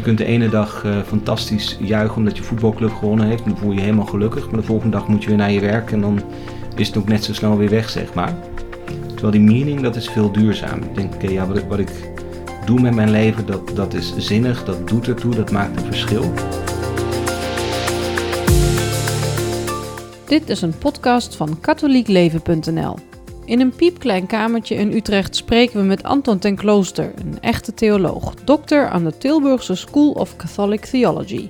Je kunt de ene dag uh, fantastisch juichen omdat je voetbalclub gewonnen heeft. Dan voel je je helemaal gelukkig. Maar de volgende dag moet je weer naar je werk en dan is het ook net zo snel weer weg, zeg maar. Terwijl die meaning, dat is veel duurzaam. Ik denk, oké, ja, wat ik, wat ik doe met mijn leven, dat, dat is zinnig, dat doet ertoe, dat maakt een verschil. Dit is een podcast van katholiekleven.nl. In een piepklein kamertje in Utrecht spreken we met Anton ten Klooster, een echte theoloog, dokter aan de Tilburgse School of Catholic Theology.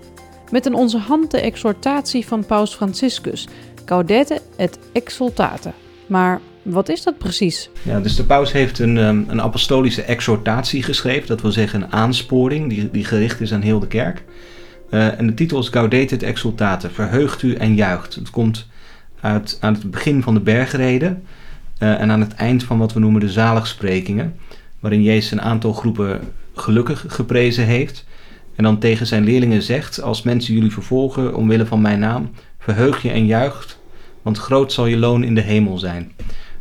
Met in onze hand de exhortatie van Paus Franciscus, Gaudete et Exultate. Maar wat is dat precies? Ja, dus de paus heeft een, um, een apostolische exhortatie geschreven, dat wil zeggen een aansporing die, die gericht is aan heel de kerk. Uh, en de titel is Gaudete et Exultate, verheugt u en juicht. Het komt uit, aan het begin van de bergreden uh, en aan het eind van wat we noemen de zaligsprekingen, waarin Jezus een aantal groepen gelukkig geprezen heeft. En dan tegen zijn leerlingen zegt: Als mensen jullie vervolgen omwille van mijn naam, verheug je en juicht, want groot zal je loon in de hemel zijn.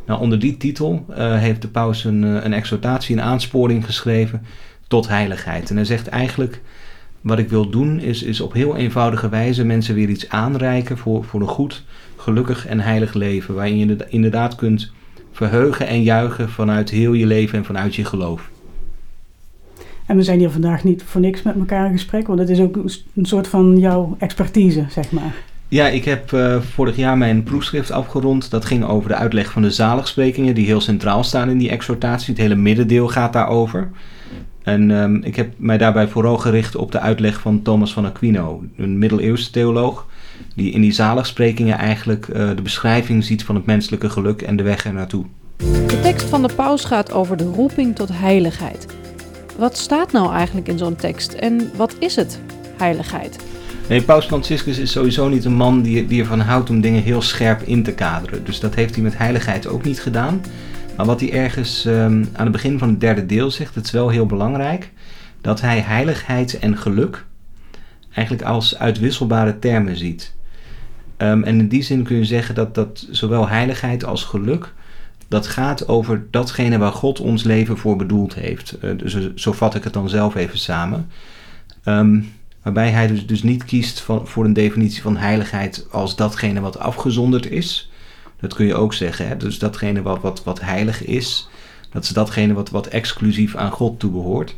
Nou, onder die titel uh, heeft de paus een, uh, een exhortatie, een aansporing geschreven tot heiligheid. En hij zegt eigenlijk: Wat ik wil doen, is, is op heel eenvoudige wijze mensen weer iets aanreiken voor, voor een goed, gelukkig en heilig leven. Waarin je inderdaad kunt verheugen en juichen vanuit heel je leven en vanuit je geloof. En we zijn hier vandaag niet voor niks met elkaar in gesprek, want het is ook een soort van jouw expertise, zeg maar. Ja, ik heb uh, vorig jaar mijn proefschrift afgerond. Dat ging over de uitleg van de zaligsprekingen, die heel centraal staan in die exhortatie. Het hele middendeel gaat daarover. En um, ik heb mij daarbij vooral gericht op de uitleg van Thomas van Aquino, een middeleeuwse theoloog, die in die zaligsprekingen eigenlijk uh, de beschrijving ziet van het menselijke geluk en de weg er naartoe. De tekst van de paus gaat over de roeping tot heiligheid. Wat staat nou eigenlijk in zo'n tekst en wat is het, heiligheid? Nee, Paus Franciscus is sowieso niet een man die, die ervan houdt om dingen heel scherp in te kaderen. Dus dat heeft hij met heiligheid ook niet gedaan. Maar wat hij ergens um, aan het begin van het derde deel zegt, het is wel heel belangrijk, dat hij heiligheid en geluk eigenlijk als uitwisselbare termen ziet. Um, en in die zin kun je zeggen dat, dat zowel heiligheid als geluk, dat gaat over datgene waar God ons leven voor bedoeld heeft. Uh, dus zo vat ik het dan zelf even samen. Um, waarbij hij dus, dus niet kiest van, voor een definitie van heiligheid als datgene wat afgezonderd is. Dat kun je ook zeggen. Hè? Dus datgene wat, wat, wat heilig is, dat is datgene wat, wat exclusief aan God toebehoort.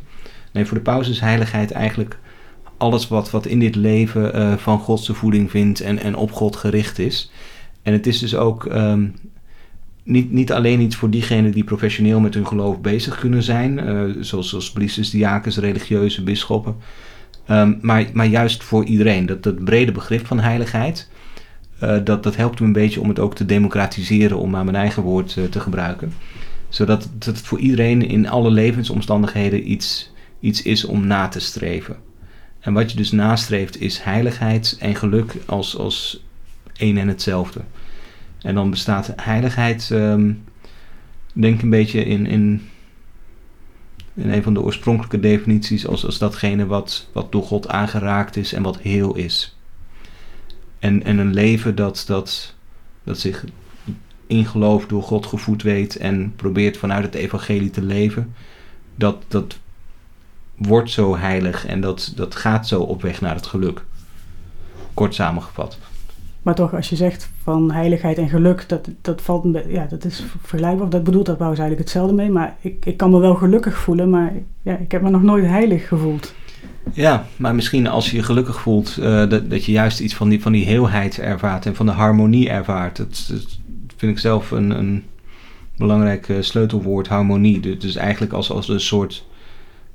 Nee, voor de paus is heiligheid eigenlijk alles wat, wat in dit leven uh, van Godse voeding vindt en, en op God gericht is. En het is dus ook um, niet, niet alleen iets voor diegenen die professioneel met hun geloof bezig kunnen zijn, uh, zoals, zoals priesters, diakens, religieuze bisschoppen. Um, maar, maar juist voor iedereen. Dat, dat brede begrip van heiligheid, uh, dat, dat helpt me een beetje om het ook te democratiseren, om maar mijn eigen woord te gebruiken. Zodat het voor iedereen in alle levensomstandigheden iets, iets is om na te streven. En wat je dus nastreeft is heiligheid en geluk als, als één en hetzelfde. En dan bestaat heiligheid, um, denk een beetje in, in, in een van de oorspronkelijke definities als, als datgene wat, wat door God aangeraakt is en wat heel is. En, en een leven dat, dat, dat zich in geloof door God gevoed weet en probeert vanuit het evangelie te leven, dat, dat wordt zo heilig en dat, dat gaat zo op weg naar het geluk. Kort samengevat. Maar toch, als je zegt van heiligheid en geluk, dat, dat valt ja, dat is vergelijkbaar. Dat bedoelt dat Paus eigenlijk hetzelfde mee. Maar ik, ik kan me wel gelukkig voelen, maar ja, ik heb me nog nooit heilig gevoeld. Ja, maar misschien als je je gelukkig voelt, uh, dat, dat je juist iets van die, van die heelheid ervaart en van de harmonie ervaart. Dat, dat vind ik zelf een, een belangrijk uh, sleutelwoord, harmonie. Dus, dus eigenlijk als, als een soort,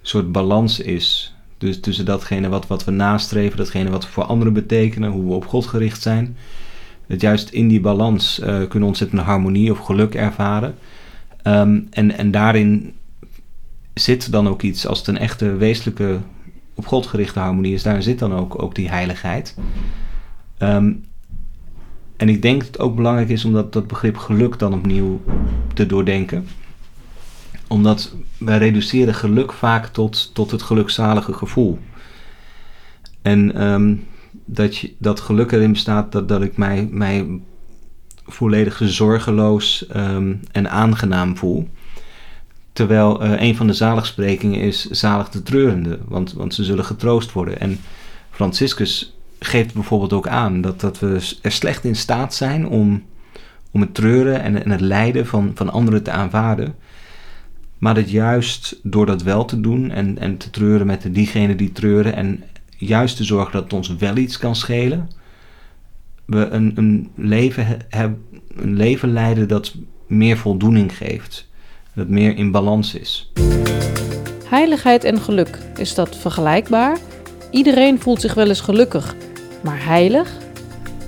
soort balans is. Dus tussen datgene wat, wat we nastreven, datgene wat we voor anderen betekenen, hoe we op God gericht zijn. Dat juist in die balans uh, kunnen we ontzettend harmonie of geluk ervaren. Um, en, en daarin zit dan ook iets, als het een echte wezenlijke, op God gerichte harmonie is, daar zit dan ook, ook die heiligheid. Um, en ik denk dat het ook belangrijk is om dat, dat begrip geluk dan opnieuw te doordenken omdat wij reduceren geluk vaak tot, tot het gelukzalige gevoel. En um, dat, je, dat geluk erin bestaat dat, dat ik mij, mij volledig zorgeloos um, en aangenaam voel. Terwijl uh, een van de zaligsprekingen is zalig de treurende, want, want ze zullen getroost worden. En Franciscus geeft bijvoorbeeld ook aan dat, dat we er slecht in staat zijn om, om het treuren en, en het lijden van, van anderen te aanvaarden. Maar dat juist door dat wel te doen en, en te treuren met diegenen die treuren en juist te zorgen dat het ons wel iets kan schelen, we een, een, leven, hebben, een leven leiden dat meer voldoening geeft, dat meer in balans is. Heiligheid en geluk, is dat vergelijkbaar? Iedereen voelt zich wel eens gelukkig, maar heilig?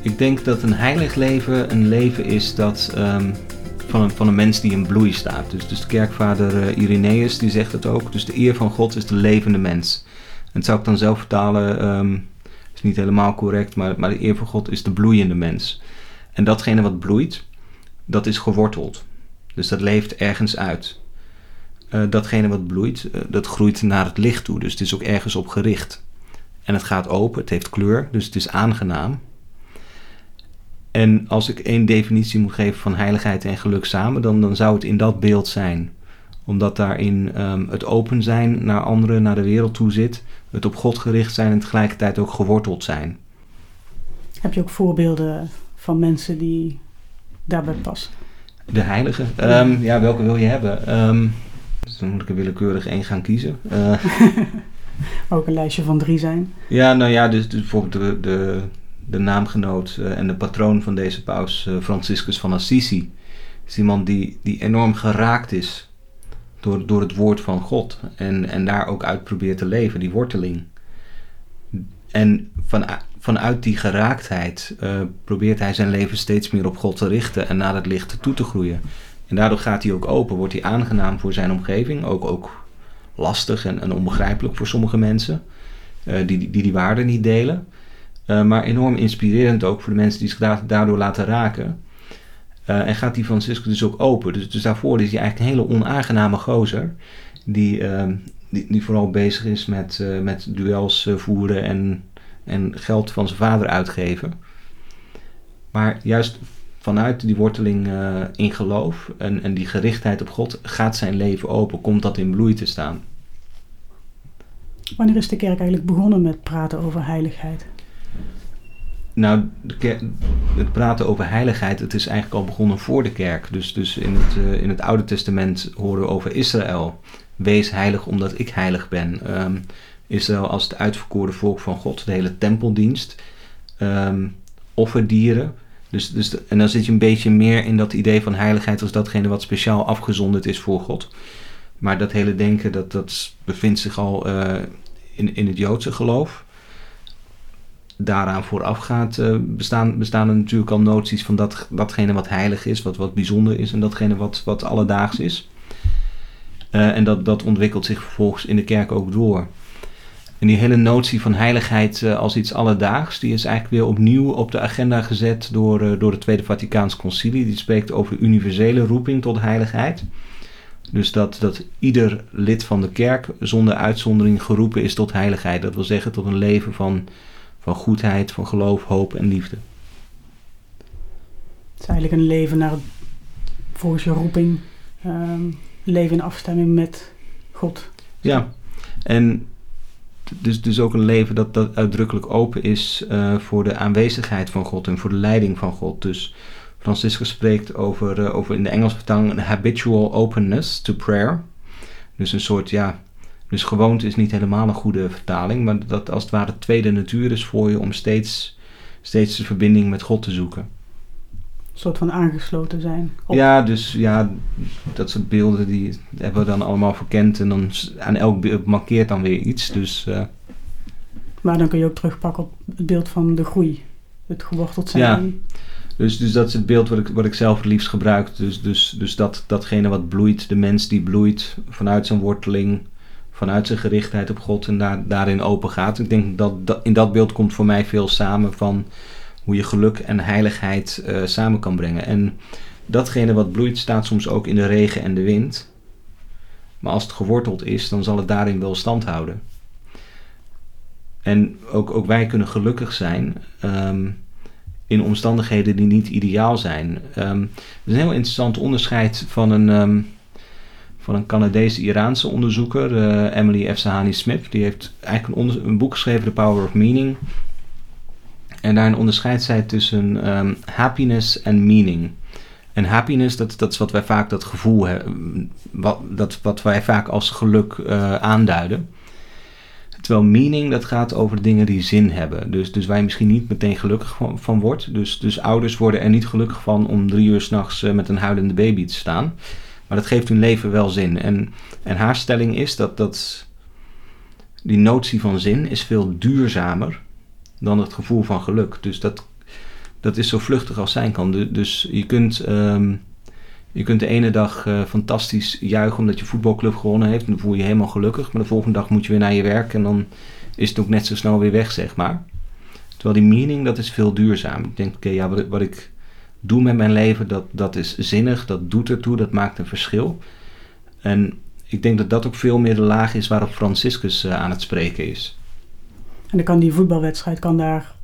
Ik denk dat een heilig leven een leven is dat um, van, een, van een mens die in bloei staat. Dus, dus de kerkvader uh, Irenaeus die zegt het ook. Dus de eer van God is de levende mens. En dat zou ik dan zelf vertalen, um, is niet helemaal correct, maar, maar de eer van God is de bloeiende mens. En datgene wat bloeit, dat is geworteld. Dus dat leeft ergens uit. Uh, datgene wat bloeit, uh, dat groeit naar het licht toe. Dus het is ook ergens op gericht. En het gaat open, het heeft kleur, dus het is aangenaam. En als ik één definitie moet geven van heiligheid en geluk samen, dan, dan zou het in dat beeld zijn. Omdat daarin um, het open zijn naar anderen, naar de wereld toe zit, het op God gericht zijn en tegelijkertijd ook geworteld zijn. Heb je ook voorbeelden van mensen die daarbij passen? De heilige? Um, ja, welke wil je hebben? Um, dus dan moet ik er willekeurig één gaan kiezen. Uh, ook een lijstje van drie zijn. Ja, nou ja, dus, dus bijvoorbeeld de, de, de naamgenoot uh, en de patroon van deze paus, uh, Franciscus van Assisi. is iemand die, die enorm geraakt is door, door het woord van God. En, en daar ook uit probeert te leven, die worteling. En van, vanuit die geraaktheid uh, probeert hij zijn leven steeds meer op God te richten en naar het licht toe te groeien. En daardoor gaat hij ook open, wordt hij aangenaam voor zijn omgeving, ook, ook lastig en, onbegrijpelijk voor sommige mensen, die, die die waarden niet delen. Uh, maar enorm inspirerend ook voor de mensen die zich daardoor laten raken. Uh, en gaat die Francisco dus ook open. Dus, dus daarvoor is hij eigenlijk een hele onaangename gozer. Die, die, die, vooral bezig is met, met duels voeren en en geld van zijn vader uitgeven. Maar juist vanuit die worteling in geloof en, en die gerichtheid op God gaat zijn leven open, komt dat in bloei te staan. Wanneer is de kerk eigenlijk begonnen met praten over heiligheid? Nou, het praten over heiligheid, het is eigenlijk al begonnen voor de kerk. Dus, dus in, het, uh, in het Oude Testament horen we over Israël. Wees heilig omdat ik heilig ben. Um, Israël als het uitverkoren volk van God, de hele tempeldienst, um, offerdieren. Dus, dus en dan zit je een beetje meer in dat idee van heiligheid als datgene wat speciaal afgezonderd is voor God. Maar dat hele denken, dat, dat bevindt zich al uh, in, in het Joodse geloof. Daaraan voorafgaat uh, bestaan, bestaan er natuurlijk al noties van dat, datgene wat heilig is, wat, wat bijzonder is en datgene wat, wat alledaags is. Uh, en dat, dat ontwikkelt zich vervolgens in de kerk ook door. En die hele notie van heiligheid uh, als iets alledaags, die is eigenlijk weer opnieuw op de agenda gezet door, door het Tweede Vaticaans Concilie. Die spreekt over universele roeping tot heiligheid. Dus dat, dat ieder lid van de kerk zonder uitzondering geroepen is tot heiligheid. Dat wil zeggen tot een leven van, van goedheid, van geloof, hoop en liefde. Het is eigenlijk een leven naar, volgens je roeping, um, leven in afstemming met God. Ja, en dus, dus ook een leven dat, dat uitdrukkelijk open is uh, voor de aanwezigheid van God en voor de leiding van God. Dus Franciscus spreekt over, uh, over in de Engelse vertaling een habitual openness to prayer. Dus een soort, ja, dus gewoonte is niet helemaal een goede vertaling, maar dat als het ware tweede natuur is voor je om steeds, steeds de verbinding met God te zoeken. Een soort van aangesloten zijn. Op. Ja, dus ja, dat soort beelden die hebben we dan allemaal verkend en dan aan elk beeld markeert dan weer iets. Dus, uh, maar dan kun je ook terugpakken op het beeld van de groei, het geworteld zijn. Ja, dus, dus dat is het beeld wat ik, wat ik zelf het liefst gebruik. Dus, dus, dus dat, datgene wat bloeit, de mens die bloeit vanuit zijn worteling, vanuit zijn gerichtheid op God en daar, daarin open gaat. Ik denk dat, dat in dat beeld komt voor mij veel samen van hoe je geluk en heiligheid uh, samen kan brengen. En datgene wat bloeit staat soms ook in de regen en de wind. Maar als het geworteld is, dan zal het daarin wel stand houden. En ook, ook wij kunnen gelukkig zijn um, in omstandigheden die niet ideaal zijn. Um, is een heel interessant onderscheid van een, um, van een Canadese-Iraanse onderzoeker, uh, Emily F. Sahani Smith. Die heeft eigenlijk een, een, boek geschreven, The Power of Meaning. En daarin onderscheidt zij tussen um, happiness en meaning. En happiness, dat, dat is wat wij vaak dat gevoel hebben, wat, dat, wat wij vaak als geluk uh, aanduiden. Terwijl meaning, dat gaat over dingen die zin hebben. Dus, dus waar je misschien niet meteen gelukkig van, wordt. Dus, dus ouders worden er niet gelukkig van om drie uur s'nachts uh, met een huilende baby te staan. Maar dat geeft hun leven wel zin. En, en haar stelling is dat, dat die notie van zin is veel duurzamer dan het gevoel van geluk. Dus dat, dat is zo vluchtig als zijn kan. Dus je kunt, um, je kunt de ene dag uh, fantastisch juichen omdat je voetbalclub gewonnen heeft. En dan voel je je helemaal gelukkig. Maar de volgende dag moet je weer naar je werk en dan is het ook net zo snel weer weg, zeg maar. Terwijl die meaning, dat is veel duurzaam. Ik denk, oké, ja, wat ik doe met mijn leven, dat, dat is zinnig, dat doet ertoe, dat maakt een verschil. En ik denk dat dat ook veel meer de laag is waarop Franciscus uh, aan het spreken is. En dan kan die voetbalwedstrijd kan daar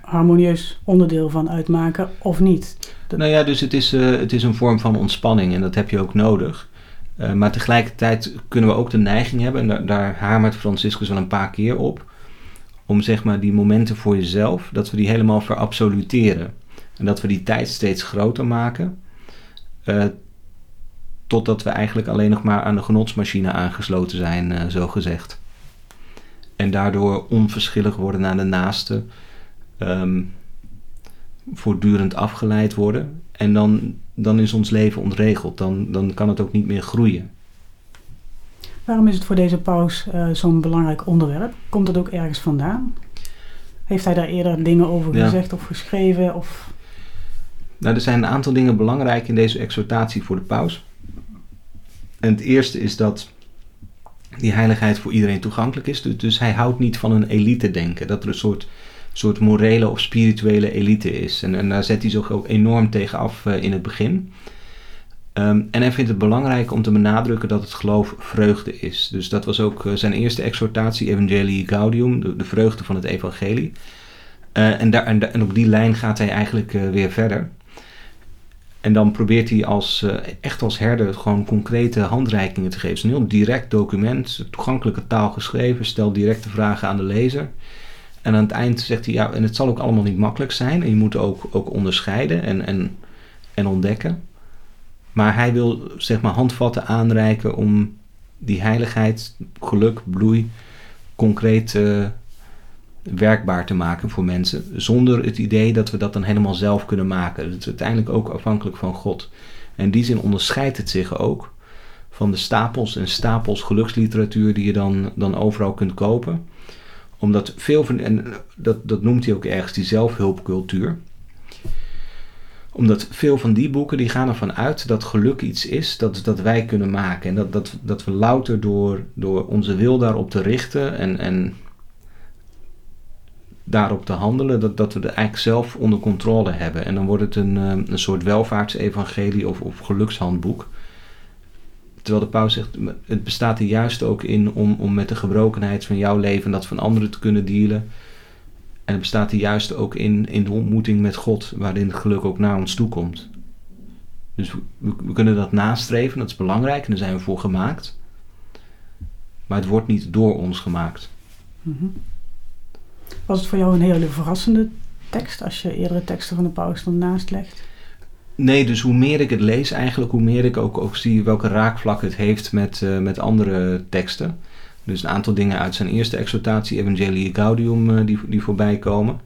harmonieus onderdeel van uitmaken of niet. Dat... Nou ja, dus het is, uh, het is een vorm van ontspanning en dat heb je ook nodig. Uh, maar tegelijkertijd kunnen we ook de neiging hebben, en daar, daar hamert Franciscus wel een paar keer op, om zeg maar die momenten voor jezelf, dat we die helemaal verabsoluteren. En dat we die tijd steeds groter maken. Uh, totdat we eigenlijk alleen nog maar aan de genotsmachine aangesloten zijn, uh, zo gezegd. En daardoor onverschillig worden naar de naaste. Um, voortdurend afgeleid worden. En dan, dan is ons leven ontregeld. Dan, dan kan het ook niet meer groeien. Waarom is het voor deze paus uh, zo'n belangrijk onderwerp? Komt het ook ergens vandaan? Heeft hij daar eerder dingen over ja. gezegd of geschreven? Of... Nou, er zijn een aantal dingen belangrijk in deze exhortatie voor de paus. En het eerste is dat die heiligheid voor iedereen toegankelijk is. Dus, dus hij houdt niet van een elite denken. Dat er een soort, soort morele of spirituele elite is. En, en daar zet hij zich ook enorm tegen af uh, in het begin. Um, en hij vindt het belangrijk om te benadrukken dat het geloof vreugde is. Dus dat was ook uh, zijn eerste exhortatie, Evangelii Gaudium, de, de vreugde van het evangelie. Uh, en, daar, en, op die lijn gaat hij eigenlijk weer verder. En dan probeert hij als, uh, echt als herder gewoon concrete handreikingen te geven. Het is een heel direct document, toegankelijke taal geschreven, stelt directe vragen aan de lezer. En aan het eind zegt hij, ja, en het zal ook allemaal niet makkelijk zijn. En je moet ook, ook onderscheiden en, en, en ontdekken. Maar hij wil, zeg maar, handvatten aanreiken om die heiligheid, geluk, bloei, concreet uh, werkbaar te maken voor mensen. Zonder het idee dat we dat dan helemaal zelf kunnen maken. Het is uiteindelijk ook afhankelijk van God. En in die zin onderscheidt het zich ook van de stapels en stapels geluksliteratuur die je dan, dan overal kunt kopen. Omdat veel van, en dat, dat noemt hij ook ergens, die zelfhulpcultuur. Omdat veel van die boeken die gaan ervan uit dat geluk iets is dat, dat wij kunnen maken. En dat, dat, dat we louter door, door onze wil daarop te richten en, en daarop te handelen, dat, dat we het eigenlijk zelf onder controle hebben. En dan wordt het een, eh, een soort welvaartsevangelie of, of gelukshandboek. Terwijl de paus zegt, het bestaat er juist ook in om, om met de gebrokenheid van jouw leven en dat van anderen te kunnen dealen. En het bestaat er juist ook in, in de ontmoeting met God, waarin het geluk ook naar ons toe komt. Dus we, we kunnen dat nastreven, dat is belangrijk en daar zijn we voor gemaakt. Maar het wordt niet door ons gemaakt. Mm was het voor jou een hele verrassende tekst als je eerdere teksten van de paus dan naast legt? Nee, dus hoe meer ik het lees eigenlijk, hoe meer ik ook, zie welke raakvlak het heeft met, uh, met andere teksten. Dus een aantal dingen uit zijn eerste exhortatie, Evangelii Gaudium, uh, die, die voorbij komen.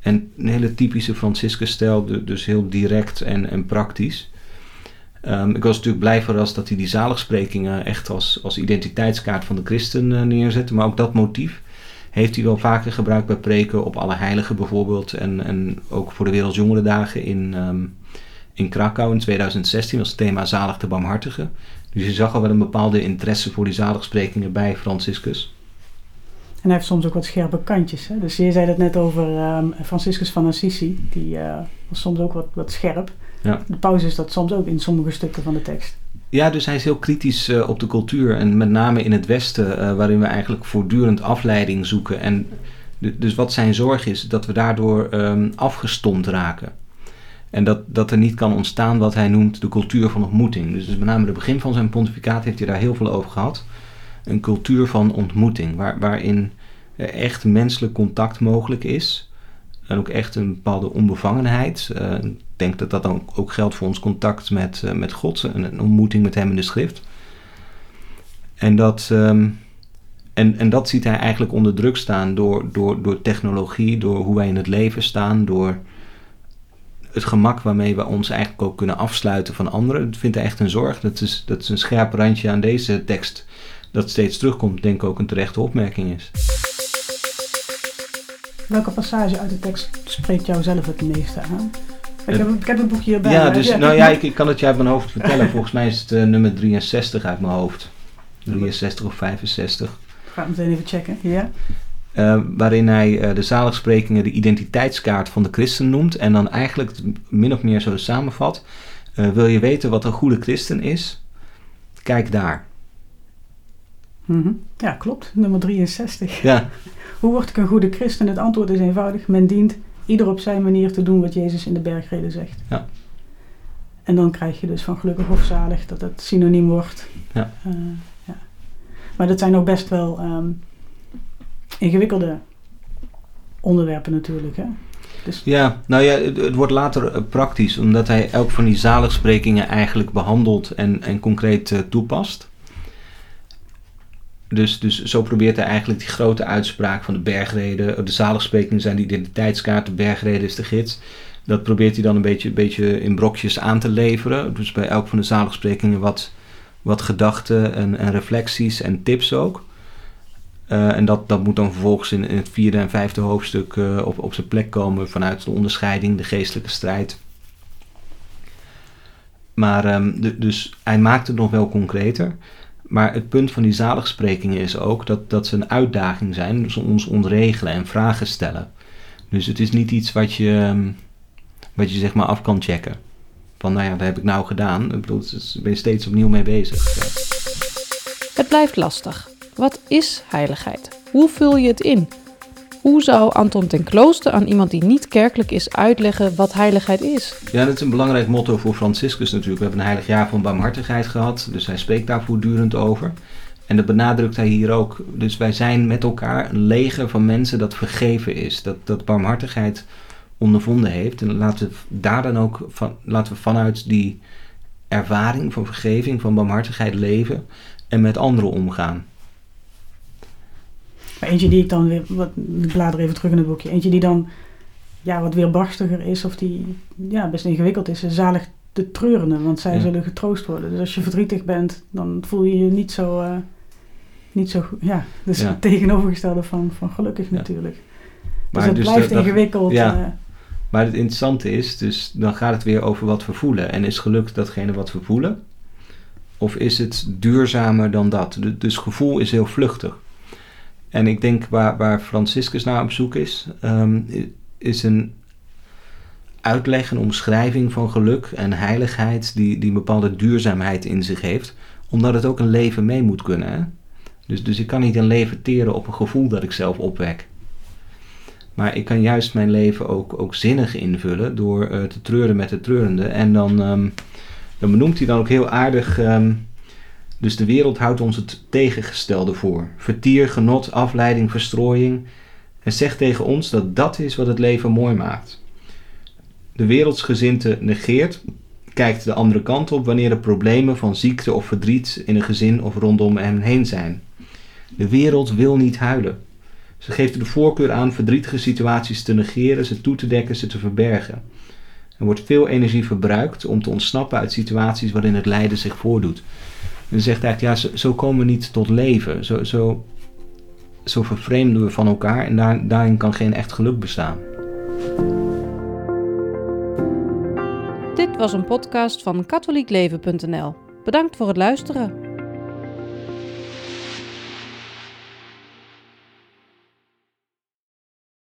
En een hele typische Franciscus-stijl, dus heel direct en, en praktisch. Um, ik was natuurlijk blij verrast dat hij die zaligsprekingen echt als, als identiteitskaart van de christen uh, neerzette. Maar ook dat motief heeft hij wel vaker gebruikt bij preken op alle heiligen bijvoorbeeld. En, en ook voor de Wereldjongerendagen in, um, in Krakau in 2016 was het thema zalig de barmhartige. Dus je zag al wel een bepaalde interesse voor die zaligsprekingen bij Franciscus. En hij heeft soms ook wat scherpe kantjes. Hè? Dus je zei het net over um, Franciscus van Assisi. Die uh, was soms ook wat, wat scherp. Ja. De pauze is dat soms ook in sommige stukken van de tekst. Ja, dus hij is heel kritisch uh, op de cultuur en met name in het Westen, uh, waarin we eigenlijk voortdurend afleiding zoeken. En dus wat zijn zorg is, dat we daardoor um, afgestomd raken. En dat, dat er niet kan ontstaan wat hij noemt de cultuur van ontmoeting. Dus, dus met name het begin van zijn pontificaat heeft hij daar heel veel over gehad. Een cultuur van ontmoeting, waar, waarin echt menselijk contact mogelijk is. En ook echt een bepaalde onbevangenheid. Uh, ik denk dat dat dan ook geldt voor ons contact met, uh, met God. Een, een, ontmoeting met hem in de schrift. En dat, um, en, en dat ziet hij eigenlijk onder druk staan door, door, door technologie, door hoe wij in het leven staan, door het gemak waarmee we ons eigenlijk ook kunnen afsluiten van anderen. Dat vindt hij echt een zorg. Dat is, dat is een scherp randje aan deze tekst dat steeds terugkomt, denk ik ook een terechte opmerking is. Welke passage uit de tekst spreekt jou zelf het meeste aan? Ik heb, ik heb het boekje hierbij. Ja, dus, nou ja, ik, ik, kan het je uit mijn hoofd vertellen. Volgens mij is het uh, nummer 63 uit mijn hoofd. 63 of 65. Ik ga het meteen even checken, ja. Uh, waarin hij uh, de zaligsprekingen de identiteitskaart van de christen noemt. En dan eigenlijk min of meer zo samenvat. wil je weten wat een goede christen is? Kijk daar. Mm -hmm. Ja, klopt. Nummer 63. Ja. Hoe word ik een goede christen? Het antwoord is eenvoudig. Men dient ieder op zijn manier te doen wat Jezus in de bergreden zegt. Ja. En dan krijg je dus van gelukkig of zalig dat het synoniem wordt. Ja. Uh, ja. Maar dat zijn ook best wel um, ingewikkelde onderwerpen natuurlijk. Hè? Dus ja, nou ja, het, het, wordt later uh, praktisch, omdat hij elk van die zaligsprekingen eigenlijk behandelt en, en concreet uh, toepast. Dus, dus zo probeert hij eigenlijk die grote uitspraak van de bergreden. De zaligsprekingen zijn de identiteitskaart, de bergreden is de gids. Dat probeert hij dan een beetje, beetje in brokjes aan te leveren. Dus bij elk van de zaligsprekingen wat, wat gedachten en, en reflecties en tips ook. Uh, en dat, dat moet dan vervolgens in, in het vierde en vijfde hoofdstuk uh, op, op zijn plek komen vanuit de onderscheiding, de geestelijke strijd. Maar um, de, dus hij maakt het nog wel concreter. Maar het punt van die zaligsprekingen is ook dat, dat ze een uitdaging zijn. Dus ons ontregelen en vragen stellen. Dus het is niet iets wat je, wat je zeg maar af kan checken. Van nou ja, dat heb ik nou gedaan. Ik bedoel, daar ben steeds opnieuw mee bezig. Het blijft lastig. Wat is heiligheid? Hoe vul je het in? Hoe zou Anton ten Klooster aan iemand die niet kerkelijk is uitleggen wat heiligheid is? Ja, dat is een belangrijk motto voor Franciscus natuurlijk. We hebben een heilig jaar van barmhartigheid gehad, dus hij spreekt daar voortdurend over. En dat benadrukt hij hier ook. Dus wij zijn met elkaar een leger van mensen dat vergeven is, dat, dat barmhartigheid ondervonden heeft. En laten we daar dan ook van, laten we vanuit die ervaring van vergeving, van barmhartigheid leven en met anderen omgaan. Eentje die ik dan weer, wat, ik blader even terug in het boekje, eentje die dan ja, wat weerbarstiger is of die ja, best ingewikkeld is, zalig de treurende, want zij Ja. zullen getroost worden. Dus als je verdrietig bent, dan voel je je niet zo, eh, niet zo goed. Ja, dus Ja. het tegenovergestelde van, van gelukkig Ja. natuurlijk. Maar dus het dus blijft dat- ingewikkeld. eh, Maar het interessante is, dus dan gaat het weer over wat we voelen. En is geluk datgene wat we voelen? Of is het duurzamer dan dat? Du- Dus gevoel is heel vluchtig. En ik denk waar, waar Franciscus naar op zoek is, ehm, is een uitleg, een omschrijving van geluk en heiligheid die, die een bepaalde duurzaamheid in zich heeft. Omdat het ook een leven mee moet kunnen. Hè? Dus, dus ik kan niet een leven teren op een gevoel dat ik zelf opwek. Maar ik kan juist mijn leven ook, ook zinnig invullen door eh, te treuren met de treurende. En dan, ehm, dan benoemt hij dan ook heel aardig. ehm, dus de wereld houdt ons het tegengestelde voor. Vertier, genot, afleiding, verstrooiing. En zegt tegen ons dat dat is wat het leven mooi maakt. De wereldsgezinte negeert, kijkt de andere kant op wanneer er problemen van ziekte of verdriet in een gezin of rondom hem heen zijn. De wereld wil niet huilen. Ze geeft de voorkeur aan verdrietige situaties te negeren, ze toe te dekken, ze te verbergen. Er wordt veel energie verbruikt om te ontsnappen uit situaties waarin het lijden zich voordoet. Ze zegt eigenlijk, ja, zo, zo komen we niet tot leven. Zo, zo, zo vervreemden we van elkaar en daar, daarin kan geen echt geluk bestaan. Dit was een podcast van katholiekleven.nl. Bedankt voor het luisteren.